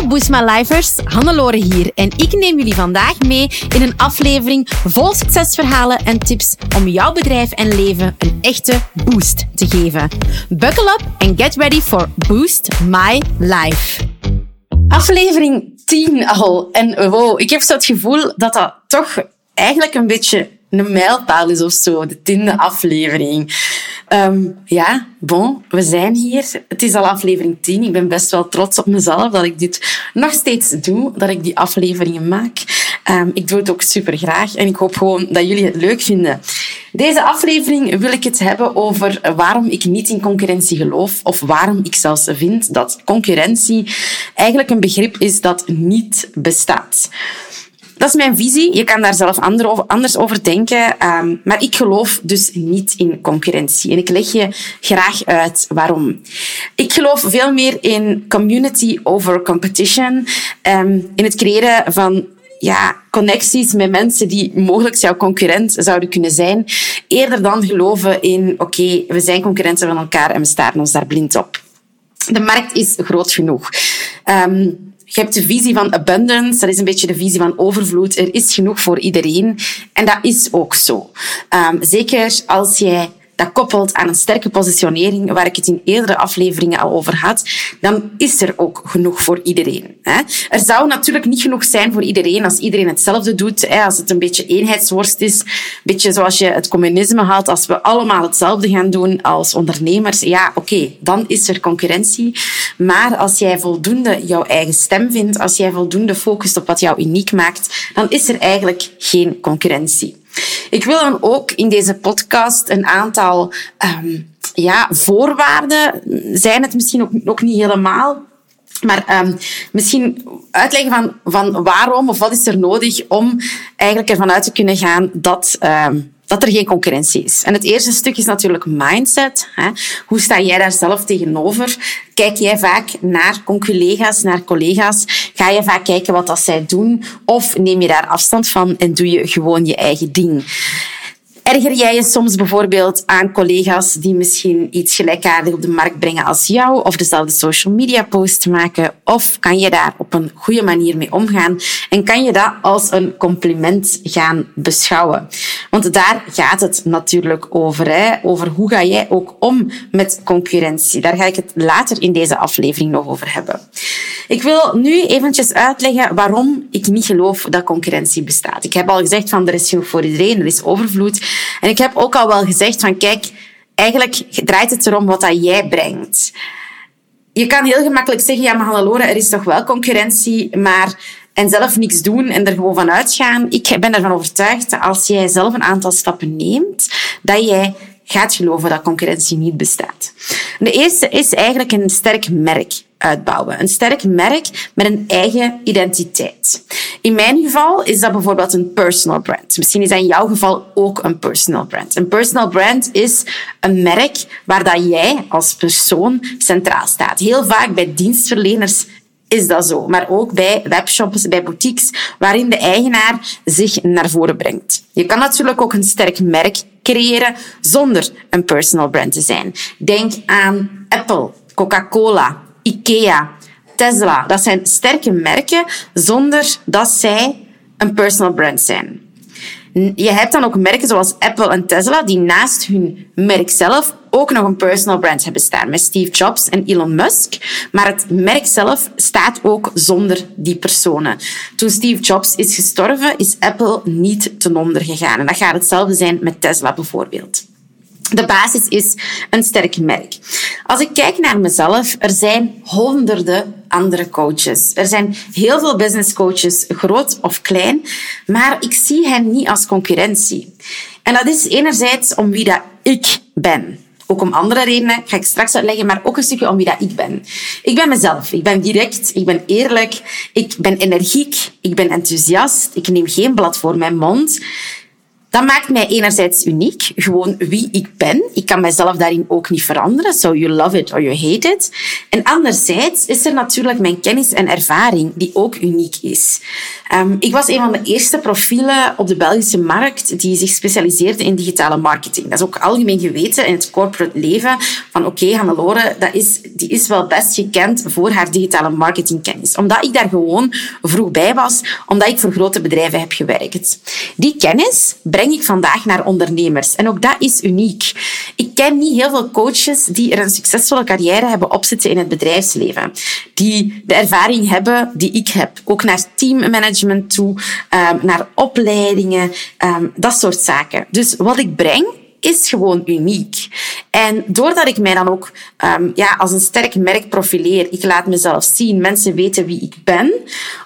Hallo Boost My Lifers, Hannelore hier en ik neem jullie vandaag mee in een aflevering vol succesverhalen en tips om jouw bedrijf en leven een echte boost te geven. Buckle up and get ready for Boost My Life. Aflevering 10 al en wow, ik heb zo het gevoel dat dat toch eigenlijk een beetje een mijlpaal is of zo, de tiende aflevering. Um, ja, bon, we zijn hier. Het is al aflevering 10. Ik ben best wel trots op mezelf dat ik dit nog steeds doe, dat ik die afleveringen maak. Um, ik doe het ook super graag en ik hoop gewoon dat jullie het leuk vinden. Deze aflevering wil ik het hebben over waarom ik niet in concurrentie geloof of waarom ik zelfs vind dat concurrentie eigenlijk een begrip is dat niet bestaat. Dat is mijn visie. Je kan daar zelf anders over denken. Ehm, maar ik geloof dus niet in concurrentie. En ik leg je graag uit waarom. Ik geloof veel meer in community over competition. Um, in het creëren van ja, connecties met mensen die mogelijk jouw concurrent zouden kunnen zijn. Eerder dan geloven in, oké, we zijn concurrenten van elkaar en we staren ons daar blind op. De markt is groot genoeg. Um, je hebt de visie van abundance, dat is een beetje de visie van overvloed. Er is genoeg voor iedereen. En dat is ook zo. Um, zeker als jij dat koppelt aan een sterke positionering, waar ik het in eerdere afleveringen al over had, dan is er ook genoeg voor iedereen. Er zou natuurlijk niet genoeg zijn voor iedereen als iedereen hetzelfde doet, als het een beetje eenheidsworst is, beetje zoals je het communisme haalt, als we allemaal hetzelfde gaan doen als ondernemers, ja, oké, dan is er concurrentie. Maar als jij voldoende jouw eigen stem vindt, als jij voldoende focust op wat jou uniek maakt, dan is er eigenlijk geen concurrentie. Ik wil dan ook in deze podcast een aantal um, ja, voorwaarden, zijn het misschien ook, niet helemaal, maar um, misschien uitleggen van, van waarom of wat is er nodig om eigenlijk ervan uit te kunnen gaan dat um, dat er geen concurrentie is. En het eerste stuk is natuurlijk mindset. Hè. Hoe sta jij daar zelf tegenover? Kijk jij vaak naar collega's, naar collega's? Ga je vaak kijken wat dat zij doen? Of neem je daar afstand van en doe je gewoon je eigen ding? Erger jij je soms bijvoorbeeld aan collega's die misschien iets gelijkaardig op de markt brengen als jou of dezelfde social media post maken? Of kan je daar op een goede manier mee omgaan en kan je dat als een compliment gaan beschouwen? Want daar gaat het natuurlijk over. Hè? Over hoe ga jij ook om met concurrentie. Daar ga ik het later in deze aflevering nog over hebben. Ik wil nu eventjes uitleggen waarom ik niet geloof dat concurrentie bestaat. Ik heb al gezegd van er is genoeg voor iedereen, er is overvloed. En ik heb ook al wel gezegd van kijk, eigenlijk draait het erom wat dat jij brengt. Je kan heel gemakkelijk zeggen, ja maar Hannelore, er is toch wel concurrentie, maar en zelf niks doen en er gewoon van uitgaan. Ik ben ervan overtuigd dat als jij zelf een aantal stappen neemt, dat jij gaat geloven dat concurrentie niet bestaat. De eerste is eigenlijk een sterk merk uitbouwen. Een sterk merk met een eigen identiteit. In mijn geval is dat bijvoorbeeld een personal brand. Misschien is dat in jouw geval ook een personal brand. Een personal brand is een merk waar dat jij als persoon centraal staat. Heel vaak bij dienstverleners is dat zo. Maar ook bij webshops, bij boutiques, waarin de eigenaar zich naar voren brengt. Je kan natuurlijk ook een sterk merk creëren zonder een personal brand te zijn. Denk aan Apple, Coca-Cola, IKEA, Tesla. Dat zijn sterke merken zonder dat zij een personal brand zijn. Je hebt dan ook merken zoals Apple en Tesla die naast hun merk zelf ook nog een personal brand hebben staan met Steve Jobs en Elon Musk. Maar het merk zelf staat ook zonder die personen. Toen Steve Jobs is gestorven, is Apple niet ten onder gegaan. En dat gaat hetzelfde zijn met Tesla bijvoorbeeld. De basis is een sterk merk. Als ik kijk naar mezelf, er zijn honderden andere coaches. Er zijn heel veel business coaches, groot of klein, maar ik zie hen niet als concurrentie. En dat is enerzijds om wie dat ik ben. Ook om andere redenen, ga ik straks uitleggen, maar ook een stukje om wie dat ik ben. Ik ben mezelf. Ik ben direct, ik ben eerlijk, ik ben energiek, ik ben enthousiast, ik neem geen blad voor mijn mond. Dat maakt mij enerzijds uniek, gewoon wie ik ben. Ik kan mijzelf daarin ook niet veranderen, so you love it or you hate it. En anderzijds is er natuurlijk mijn kennis en ervaring, die ook uniek is. Um, ik was een van de eerste profielen op de Belgische markt die zich specialiseerde in digitale marketing. Dat is ook algemeen geweten in het corporate leven. Van oké, okay, Hannelore, dat is, die is wel best gekend voor haar digitale marketingkennis. Omdat ik daar gewoon vroeg bij was, omdat ik voor grote bedrijven heb gewerkt. Die kennis breng ik vandaag naar ondernemers. En ook dat is uniek. Ik ken niet heel veel coaches die er een succesvolle carrière hebben opzitten in het bedrijfsleven. Die de ervaring hebben die ik heb. Ook naar teammanagement toe, ehm, naar opleidingen, ehm, dat soort zaken. Dus wat ik breng, is gewoon uniek. En doordat ik mij dan ook um, ja, als een sterk merk profileer, ik laat mezelf zien, mensen weten wie ik ben,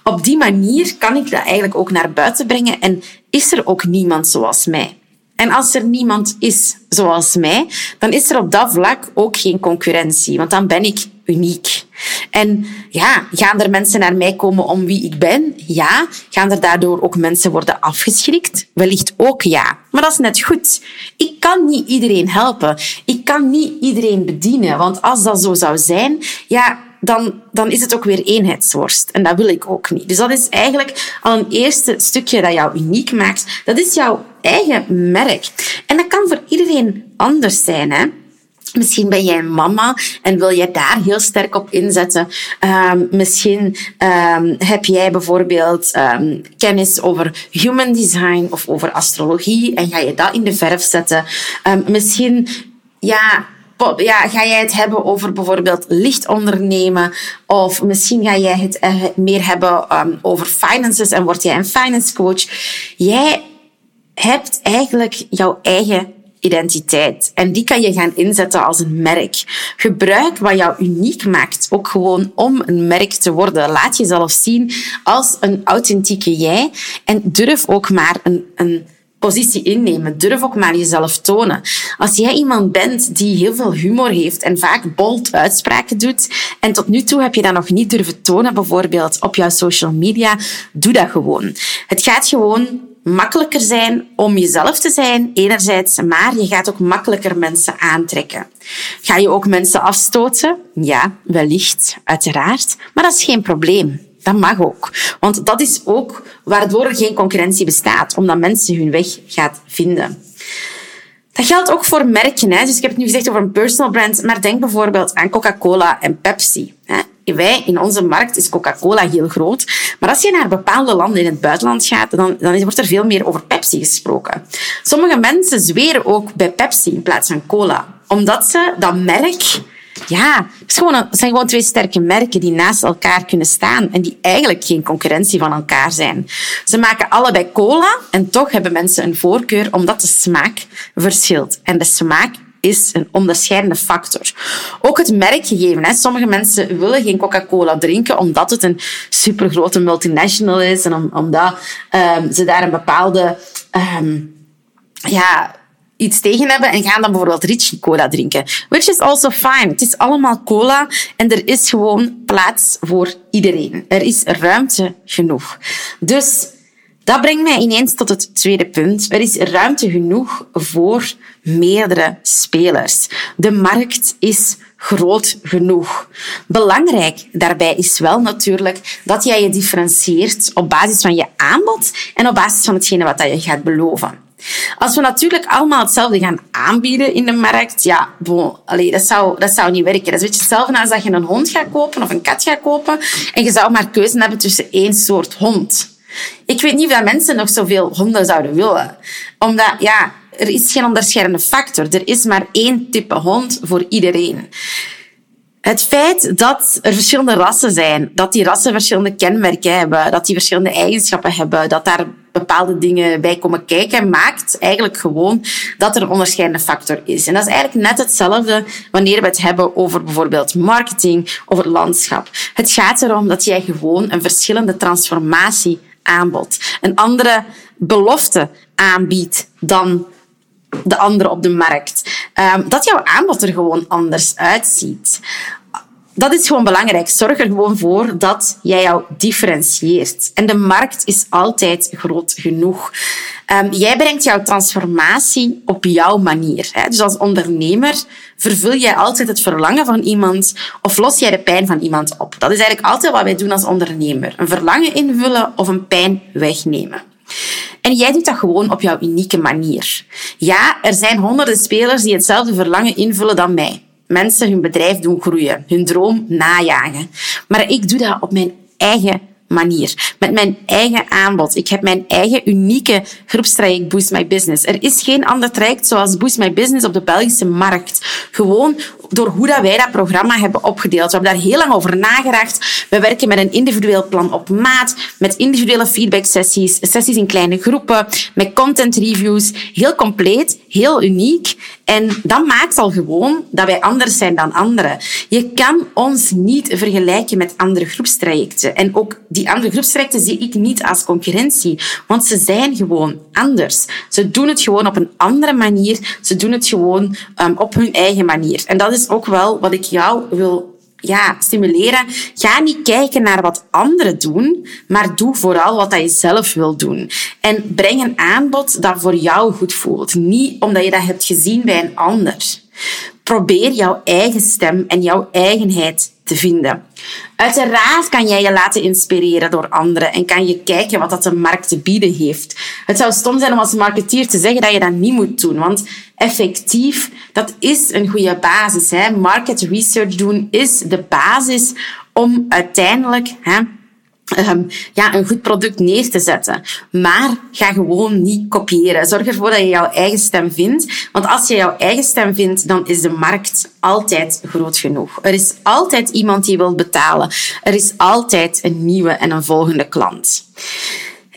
op die manier kan ik dat eigenlijk ook naar buiten brengen en is er ook niemand zoals mij. En als er niemand is zoals mij, dan is er op dat vlak ook geen concurrentie, want dan ben ik uniek. En ja, gaan er mensen naar mij komen om wie ik ben? Ja. Gaan er daardoor ook mensen worden afgeschrikt? Wellicht ook ja. Maar dat is net goed. Ik kan niet iedereen helpen. Ik kan niet iedereen bedienen. Want als dat zo zou zijn, ja, dan, dan is het ook weer eenheidsworst. En dat wil ik ook niet. Dus dat is eigenlijk al een eerste stukje dat jou uniek maakt. Dat is jouw eigen merk. En dat kan voor iedereen anders zijn. Hè? Misschien ben jij mama en wil je daar heel sterk op inzetten. Um, misschien um, heb jij bijvoorbeeld um, kennis over human design of over astrologie en ga je dat in de verf zetten. misschien ja, ja, ga jij het hebben over bijvoorbeeld licht ondernemen? Of misschien ga jij het uh, meer hebben over finances en word jij een finance coach? Jij hebt eigenlijk jouw eigen identiteit. En die kan je gaan inzetten als een merk. Gebruik wat jou uniek maakt, ook gewoon om een merk te worden. Laat jezelf zien als een authentieke jij en durf ook maar een, een positie innemen. Durf ook maar jezelf tonen. Als jij iemand bent die heel veel humor heeft en vaak bold uitspraken doet en tot nu toe heb je dat nog niet durven tonen, bijvoorbeeld op jouw social media, doe dat gewoon. Het gaat gewoon makkelijker zijn om jezelf te zijn, enerzijds, maar je gaat ook makkelijker mensen aantrekken. Ga je ook mensen afstoten? Ja, wellicht, uiteraard, maar dat is geen probleem. Dat mag ook. Want dat is ook waardoor er geen concurrentie bestaat, omdat mensen hun weg gaat vinden. Dat geldt ook voor merken. Hè. Dus ik heb het nu gezegd over een personal brand, maar denk bijvoorbeeld aan Coca-Cola en Pepsi. Hè wij, in onze markt is Coca-Cola heel groot. Maar als je naar bepaalde landen in het buitenland gaat, dan, dan wordt er veel meer over Pepsi gesproken. Sommige mensen zweren ook bij Pepsi in plaats van cola. Omdat ze dat merk... Ja, het, gewoon zijn gewoon twee sterke merken die naast elkaar kunnen staan en die eigenlijk geen concurrentie van elkaar zijn. Ze maken allebei cola en toch hebben mensen een voorkeur omdat de smaak verschilt. En de smaak is een onderscheidende factor. Ook het merkgegeven. Hè. Sommige mensen willen geen Coca-Cola drinken omdat het een supergrote multinational is en omdat um, ze daar een bepaalde um, ja, iets tegen hebben en gaan dan bijvoorbeeld Richie Cola drinken. Which is also fine. Het is allemaal cola en er is gewoon plaats voor iedereen. Er is ruimte genoeg. Dus dat brengt mij ineens tot het tweede punt. Er is ruimte genoeg voor meerdere spelers. De markt is groot genoeg. Belangrijk daarbij is wel natuurlijk dat jij je differentieert op basis van je aanbod en op basis van hetgene wat je gaat beloven. Als we natuurlijk allemaal hetzelfde gaan aanbieden in de markt, ja, dat, zou, dat zou niet werken. Dat is een beetje hetzelfde als dat je een hond gaat kopen of een kat gaat kopen en je zou maar keuze hebben tussen één soort hond. Ik weet niet of dat mensen nog zoveel honden zouden willen. Omdat, ja, er is geen onderscheidende factor. Er is maar één type hond voor iedereen. Het feit dat er verschillende rassen zijn, dat die rassen verschillende kenmerken hebben, dat die verschillende eigenschappen hebben, dat daar bepaalde dingen bij komen kijken, maakt eigenlijk gewoon dat er een onderscheidende factor is. En dat is eigenlijk net hetzelfde wanneer we het hebben over bijvoorbeeld marketing, over landschap. Het gaat erom dat jij gewoon een verschillende transformatie aanbod, een andere belofte aanbiedt dan de andere op de markt. Um, dat jouw aanbod er gewoon anders uitziet. dat is gewoon belangrijk. Zorg er gewoon voor dat jij jou differentieert. En de markt is altijd groot genoeg. Um, jij brengt jouw transformatie op jouw manier. Hè? Dus als ondernemer vervul jij altijd het verlangen van iemand of los jij de pijn van iemand op. Dat is eigenlijk altijd wat wij doen als ondernemer. Een verlangen invullen of een pijn wegnemen. En jij doet dat gewoon op jouw unieke manier. Ja, er zijn honderden spelers die hetzelfde verlangen invullen dan mij mensen hun bedrijf doen groeien, hun droom najagen. Maar ik doe dat op mijn eigen manier. Met mijn eigen aanbod. Ik heb mijn eigen unieke groepstraject Boost My Business. Er is geen ander traject zoals Boost My Business op de Belgische markt. Gewoon door hoe dat wij dat programma hebben opgedeeld. We hebben daar heel lang over nagedacht. We werken met een individueel plan op maat, met individuele feedback sessies, sessies in kleine groepen, met content reviews. Heel compleet, heel uniek. En dat maakt al gewoon dat wij anders zijn dan anderen. Je kan ons niet vergelijken met andere groepstrajecten. En ook die andere groepstrajecten zie ik niet als concurrentie, want ze zijn gewoon anders. Ze doen het gewoon op een andere manier. Ze doen het gewoon um, op hun eigen manier. En dat is ook wel wat ik jou wil ja, stimuleren. Ga niet kijken naar wat anderen doen, maar doe vooral wat je zelf wil doen. En breng een aanbod dat voor jou goed voelt. Niet omdat je dat hebt gezien bij een ander. Probeer jouw eigen stem en jouw eigenheid te vinden. Uiteraard kan jij je laten inspireren door anderen en kan je kijken wat dat de markt te bieden heeft. Het zou stom zijn om als marketeer te zeggen dat je dat niet moet doen, want effectief, dat is een goede basis. Hè. Market research doen is de basis om uiteindelijk hè, Um, ja, een goed product neer te zetten. Maar ga gewoon niet kopiëren. Zorg ervoor dat je jouw eigen stem vindt. Want als je jouw eigen stem vindt, dan is de markt altijd groot genoeg. Er is altijd iemand die wil betalen. Er is altijd een nieuwe en een volgende klant.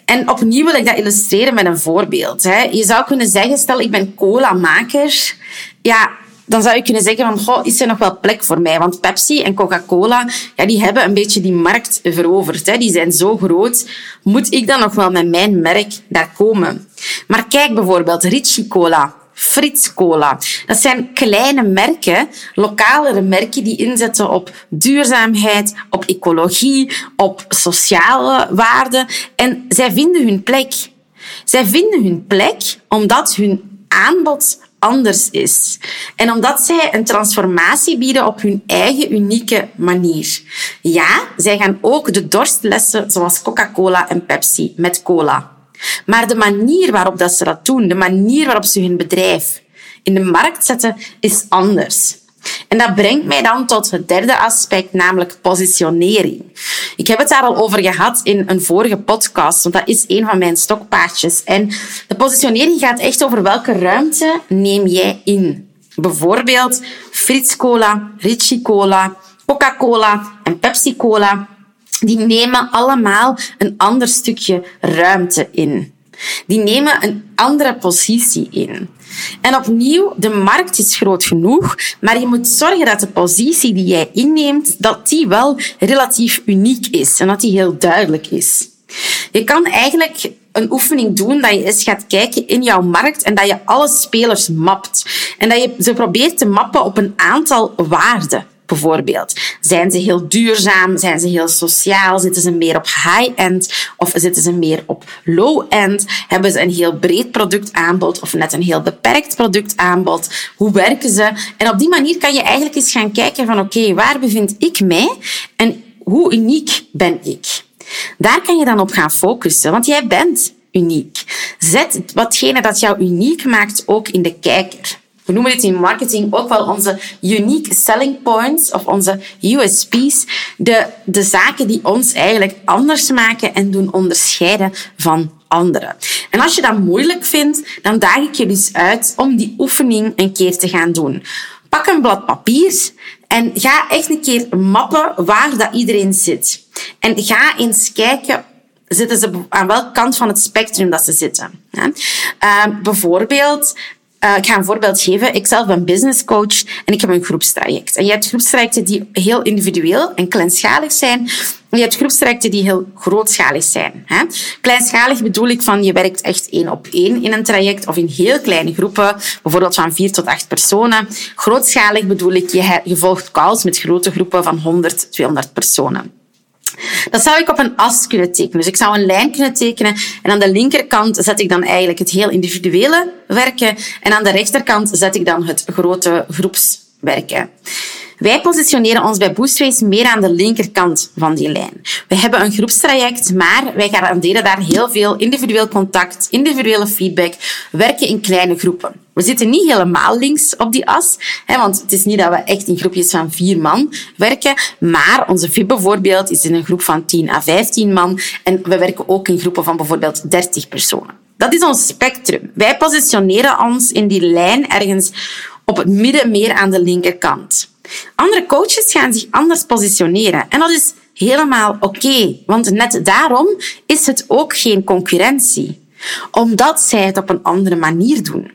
En opnieuw wil ik dat illustreren met een voorbeeld. Je zou kunnen zeggen, stel ik ben cola-maker. Ja, dan zou je kunnen zeggen van, goh, is er nog wel plek voor mij? Want Pepsi en Coca-Cola, ja, die hebben een beetje die markt veroverd. Hè. Die zijn zo groot. Moet ik dan nog wel met mijn merk daar komen? Maar kijk bijvoorbeeld, Ricci Cola. Frits Cola. Dat zijn kleine merken, lokalere merken die inzetten op duurzaamheid, op ecologie, op sociale waarden. En zij vinden hun plek. Zij vinden hun plek omdat hun aanbod anders is. En omdat zij een transformatie bieden op hun eigen unieke manier. Ja, zij gaan ook de dorstlessen zoals Coca-Cola en Pepsi met cola. Maar de manier waarop dat ze dat doen, de manier waarop ze hun bedrijf in de markt zetten, is anders. En dat brengt mij dan tot het derde aspect, namelijk positionering. Ik heb het daar al over gehad in een vorige podcast, want dat is een van mijn stokpaardjes. En de positionering gaat echt over welke ruimte neem jij in. Bijvoorbeeld Frits Cola, Ricci Cola, Coca-Cola en Pepsi Cola. Die nemen allemaal een ander stukje ruimte in. Die nemen een andere positie in. En opnieuw, de markt is groot genoeg, maar je moet zorgen dat de positie die jij inneemt, dat die wel relatief uniek is en dat die heel duidelijk is. Je kan eigenlijk een oefening doen dat je eens gaat kijken in jouw markt en dat je alle spelers mapt. En dat je ze probeert te mappen op een aantal waarden bijvoorbeeld. Zijn ze heel duurzaam? Zijn ze heel sociaal? Zitten ze meer op high-end of zitten ze meer op low-end? Hebben ze een heel breed productaanbod of net een heel beperkt productaanbod? Hoe werken ze? En op die manier kan je eigenlijk eens gaan kijken van oké, waar bevind ik mij en hoe uniek ben ik? Daar kan je dan op gaan focussen, want jij bent uniek. Zet watgene dat jou uniek maakt ook in de kijker. We noemen dit in marketing ook wel onze unique selling points of onze USP's. De, de zaken die ons eigenlijk anders maken en doen onderscheiden van anderen. En als je dat moeilijk vindt, dan daag ik je dus uit om die oefening een keer te gaan doen. Pak een blad papier en ga echt een keer mappen waar dat iedereen zit. En ga eens kijken zitten ze aan welke kant van het spectrum dat ze zitten. Uh, bijvoorbeeld, uh, ik ga een voorbeeld geven. Ik zelf ben business coach en ik heb een groepstraject. En je hebt groepstrajecten die heel individueel en kleinschalig zijn. En je hebt groepstrajecten die heel grootschalig zijn. Hè? Kleinschalig bedoel ik van je werkt echt één op één in een traject of in heel kleine groepen, bijvoorbeeld van vier tot acht personen. Grootschalig bedoel ik je, je volgt calls met grote groepen van 100, 200 personen. Dat zou ik op een as kunnen tekenen. Dus ik zou een lijn kunnen tekenen en aan de linkerkant zet ik dan eigenlijk het heel individuele werken en aan de rechterkant zet ik dan het grote groepswerken. Wij positioneren ons bij Boostways meer aan de linkerkant van die lijn. We hebben een groepstraject, maar wij garanderen daar heel veel individueel contact, individuele feedback, werken in kleine groepen. We zitten niet helemaal links op die as, hè, want het is niet dat we echt in groepjes van vier man werken, maar onze VIP bijvoorbeeld is in een groep van 10 à 15 man en we werken ook in groepen van bijvoorbeeld 30 personen. Dat is ons spectrum. Wij positioneren ons in die lijn ergens op het midden meer aan de linkerkant. Andere coaches gaan zich anders positioneren. En dat is helemaal oké, want net daarom is het ook geen concurrentie omdat zij het op een andere manier doen.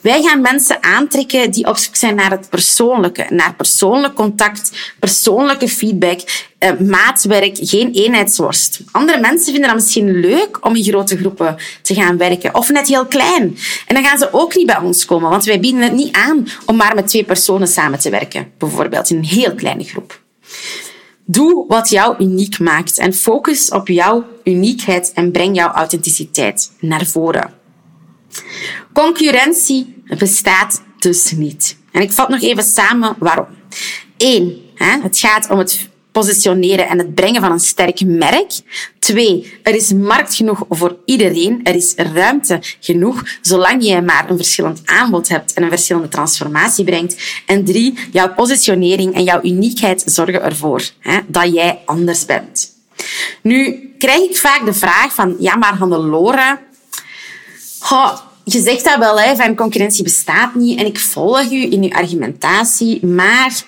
Wij gaan mensen aantrekken die op zoek zijn naar het persoonlijke, naar persoonlijk contact, persoonlijke feedback, eh, maatwerk, geen eenheidsworst. Andere mensen vinden dat misschien leuk om in grote groepen te gaan werken, of net heel klein. En dan gaan ze ook niet bij ons komen, want wij bieden het niet aan om maar met twee personen samen te werken, bijvoorbeeld in een heel kleine groep. Doe wat jou uniek maakt en focus op jouw uniekheid en breng jouw authenticiteit naar voren. Concurrentie bestaat dus niet. En ik vat nog even samen waarom. Eén, het gaat om het positioneren en het brengen van een sterk merk. Twee, er is markt genoeg voor iedereen. Er is ruimte genoeg, zolang je maar een verschillend aanbod hebt en een verschillende transformatie brengt. En drie, jouw positionering en jouw uniekheid zorgen ervoor hè, dat jij anders bent. Nu krijg ik vaak de vraag van, ja maar Hannelore, je zegt dat wel, hè, van concurrentie bestaat niet en ik volg u in uw argumentatie, maar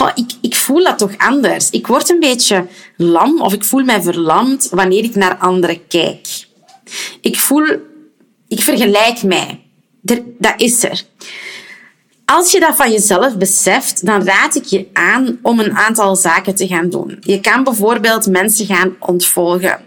oh, ik, ik voel dat toch anders. Ik word een beetje lam of ik voel mij verlamd wanneer ik naar anderen kijk. Ik voel, ik vergelijk mij. dat is er. Als je dat van jezelf beseft, dan raad ik je aan om een aantal zaken te gaan doen. Je kan bijvoorbeeld mensen gaan ontvolgen.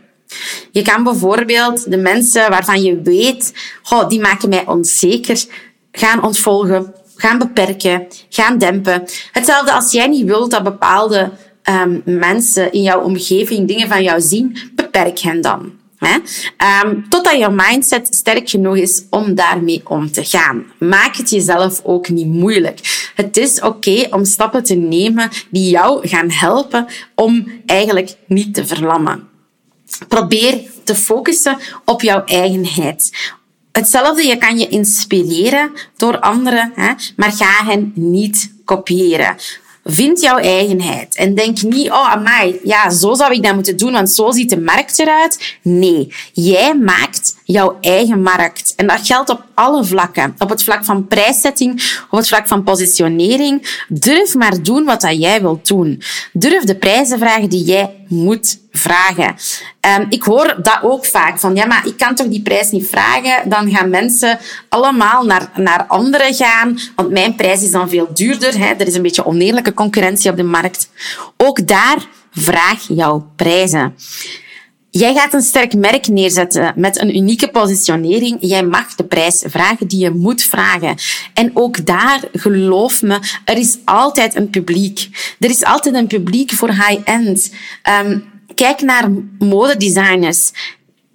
Je kan bijvoorbeeld de mensen waarvan je weet, oh, die maken mij onzeker, gaan ontvolgen gaan beperken, gaan dempen. Hetzelfde als jij niet wilt dat bepaalde um, mensen in jouw omgeving dingen van jou zien, beperk hen dan. Hè? Um, totdat je mindset sterk genoeg is om daarmee om te gaan. Maak het jezelf ook niet moeilijk. Het is oké om stappen te nemen die jou gaan helpen om eigenlijk niet te verlammen. Probeer te focussen op jouw eigenheid. Hetzelfde, je kan je inspireren door anderen, hè, maar ga hen niet kopiëren. Vind jouw eigenheid en denk niet, oh amai, ja, zo zou ik dat moeten doen, want zo ziet de markt eruit. Nee, jij maakt jouw eigen markt. En dat geldt op alle vlakken. Op het vlak van prijszetting, op het vlak van positionering. Durf maar doen wat dat jij wilt doen. Durf de prijzen vragen die jij moet vragen. Um, ik hoor dat ook vaak van, ja, maar ik kan toch die prijs niet vragen? Dan gaan mensen allemaal naar, naar anderen gaan, want mijn prijs is dan veel duurder. Hè? Er is een beetje oneerlijke concurrentie op de markt. Ook daar vraag jouw prijzen. Jij gaat een sterk merk neerzetten met een unieke positionering. Jij mag de prijs vragen die je moet vragen. En ook daar, geloof me, er is altijd een publiek. Er is altijd een publiek voor high-end. Um, kijk naar modedesigners.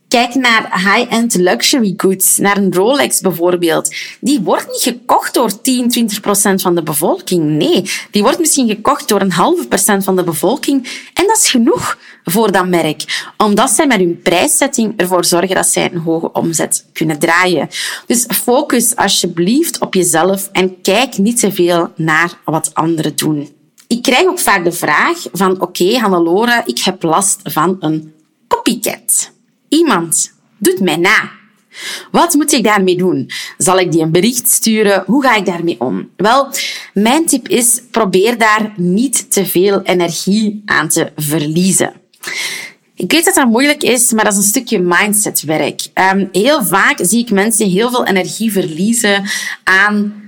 Kijk naar high-end luxury goods, naar een Rolex bijvoorbeeld. Die wordt niet gekocht door 10, 20 procent van de bevolking. Nee, die wordt misschien gekocht door een halve procent van de bevolking. En dat is genoeg voor dat merk. Omdat zij met hun prijszetting ervoor zorgen dat zij een hoge omzet kunnen draaien. Dus focus alsjeblieft op jezelf en kijk niet te veel naar wat anderen doen. Ik krijg ook vaak de vraag van oké, okay, Hannelore, ik heb last van een copycat. Iemand doet mij na. Wat moet ik daarmee doen? Zal ik die een bericht sturen? Hoe ga ik daarmee om? Wel, mijn tip is: probeer daar niet te veel energie aan te verliezen. Ik weet dat dat moeilijk is, maar dat is een stukje mindsetwerk. Um, heel vaak zie ik mensen heel veel energie verliezen aan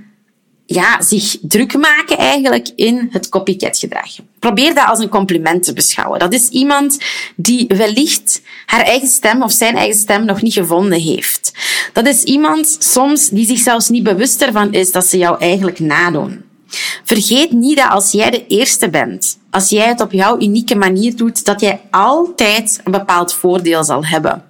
ja, zich druk maken eigenlijk in het copycat gedrag. Probeer dat als een compliment te beschouwen. Dat is iemand die wellicht haar eigen stem of zijn eigen stem nog niet gevonden heeft. Dat is iemand soms die zich zelfs niet bewust ervan is dat ze jou eigenlijk nadoen. Vergeet niet dat als jij de eerste bent, als jij het op jouw unieke manier doet, dat jij altijd een bepaald voordeel zal hebben.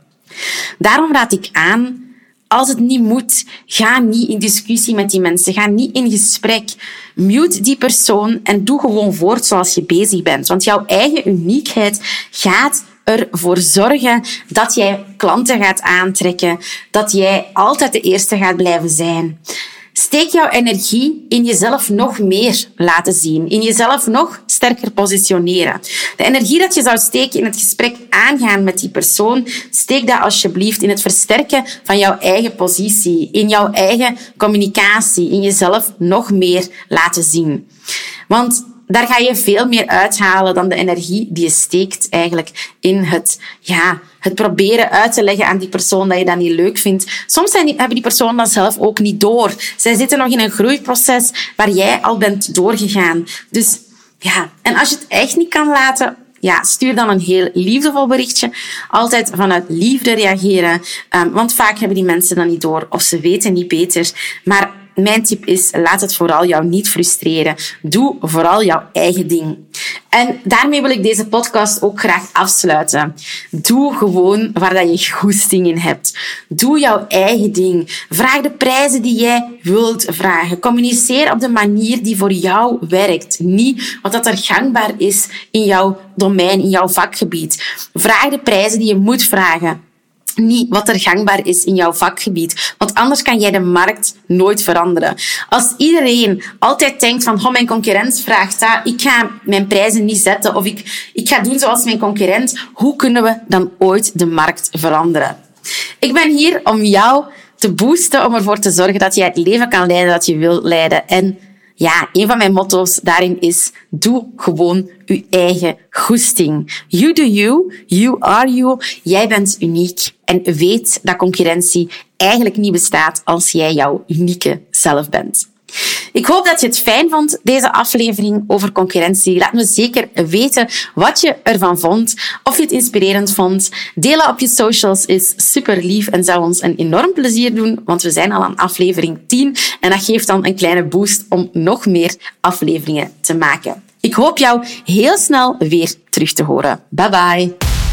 Daarom raad ik aan, als het niet moet, ga niet in discussie met die mensen. Ga niet in gesprek. Mute die persoon en doe gewoon voort zoals je bezig bent. Want jouw eigen uniekheid gaat ervoor zorgen dat jij klanten gaat aantrekken, dat jij altijd de eerste gaat blijven zijn. Steek jouw energie in jezelf nog meer laten zien, in jezelf nog sterker positioneren. De energie dat je zou steken in het gesprek aangaan met die persoon, steek dat alsjeblieft in het versterken van jouw eigen positie, in jouw eigen communicatie, in jezelf nog meer laten zien. Want daar ga je veel meer uithalen dan de energie die je steekt eigenlijk in het, ja, het proberen uit te leggen aan die persoon dat je dat niet leuk vindt. Soms zijn die, hebben die personen dat zelf ook niet door. Zij zitten nog in een groeiproces waar jij al bent doorgegaan. Dus ja, en als je het echt niet kan laten, ja, stuur dan een heel liefdevol berichtje. Altijd vanuit liefde reageren. Um, want vaak hebben die mensen dat niet door of ze weten niet beter. Maar mijn tip is, laat het vooral jou niet frustreren. Doe vooral jouw eigen ding. En daarmee wil ik deze podcast ook graag afsluiten. Doe gewoon waar dat je goesting in hebt. Doe jouw eigen ding. Vraag de prijzen die jij wilt vragen. Communiceer op de manier die voor jou werkt. Niet wat dat er gangbaar is in jouw domein, in jouw vakgebied. Vraag de prijzen die je moet vragen niet wat er gangbaar is in jouw vakgebied. Want anders kan jij de markt nooit veranderen. Als iedereen altijd denkt van, oh, mijn concurrent vraagt dat, ik ga mijn prijzen niet zetten of ik, ik ga doen zoals mijn concurrent, hoe kunnen we dan ooit de markt veranderen? Ik ben hier om jou te boosten, om ervoor te zorgen dat jij het leven kan leiden dat je wil leiden. En ja, een van mijn motto's daarin is, doe gewoon je eigen goesting. You do you, you are you. Jij bent uniek en weet dat concurrentie eigenlijk niet bestaat als jij jouw unieke zelf bent. Ik hoop dat je het fijn vond, deze aflevering over concurrentie. Laat me zeker weten wat je ervan vond, of je het inspirerend vond. Delen op je socials is super lief en zou ons een enorm plezier doen, want we zijn al aan aflevering 10 en dat geeft dan een kleine boost om nog meer afleveringen te maken. Ik hoop jou heel snel weer terug te horen. Bye bye.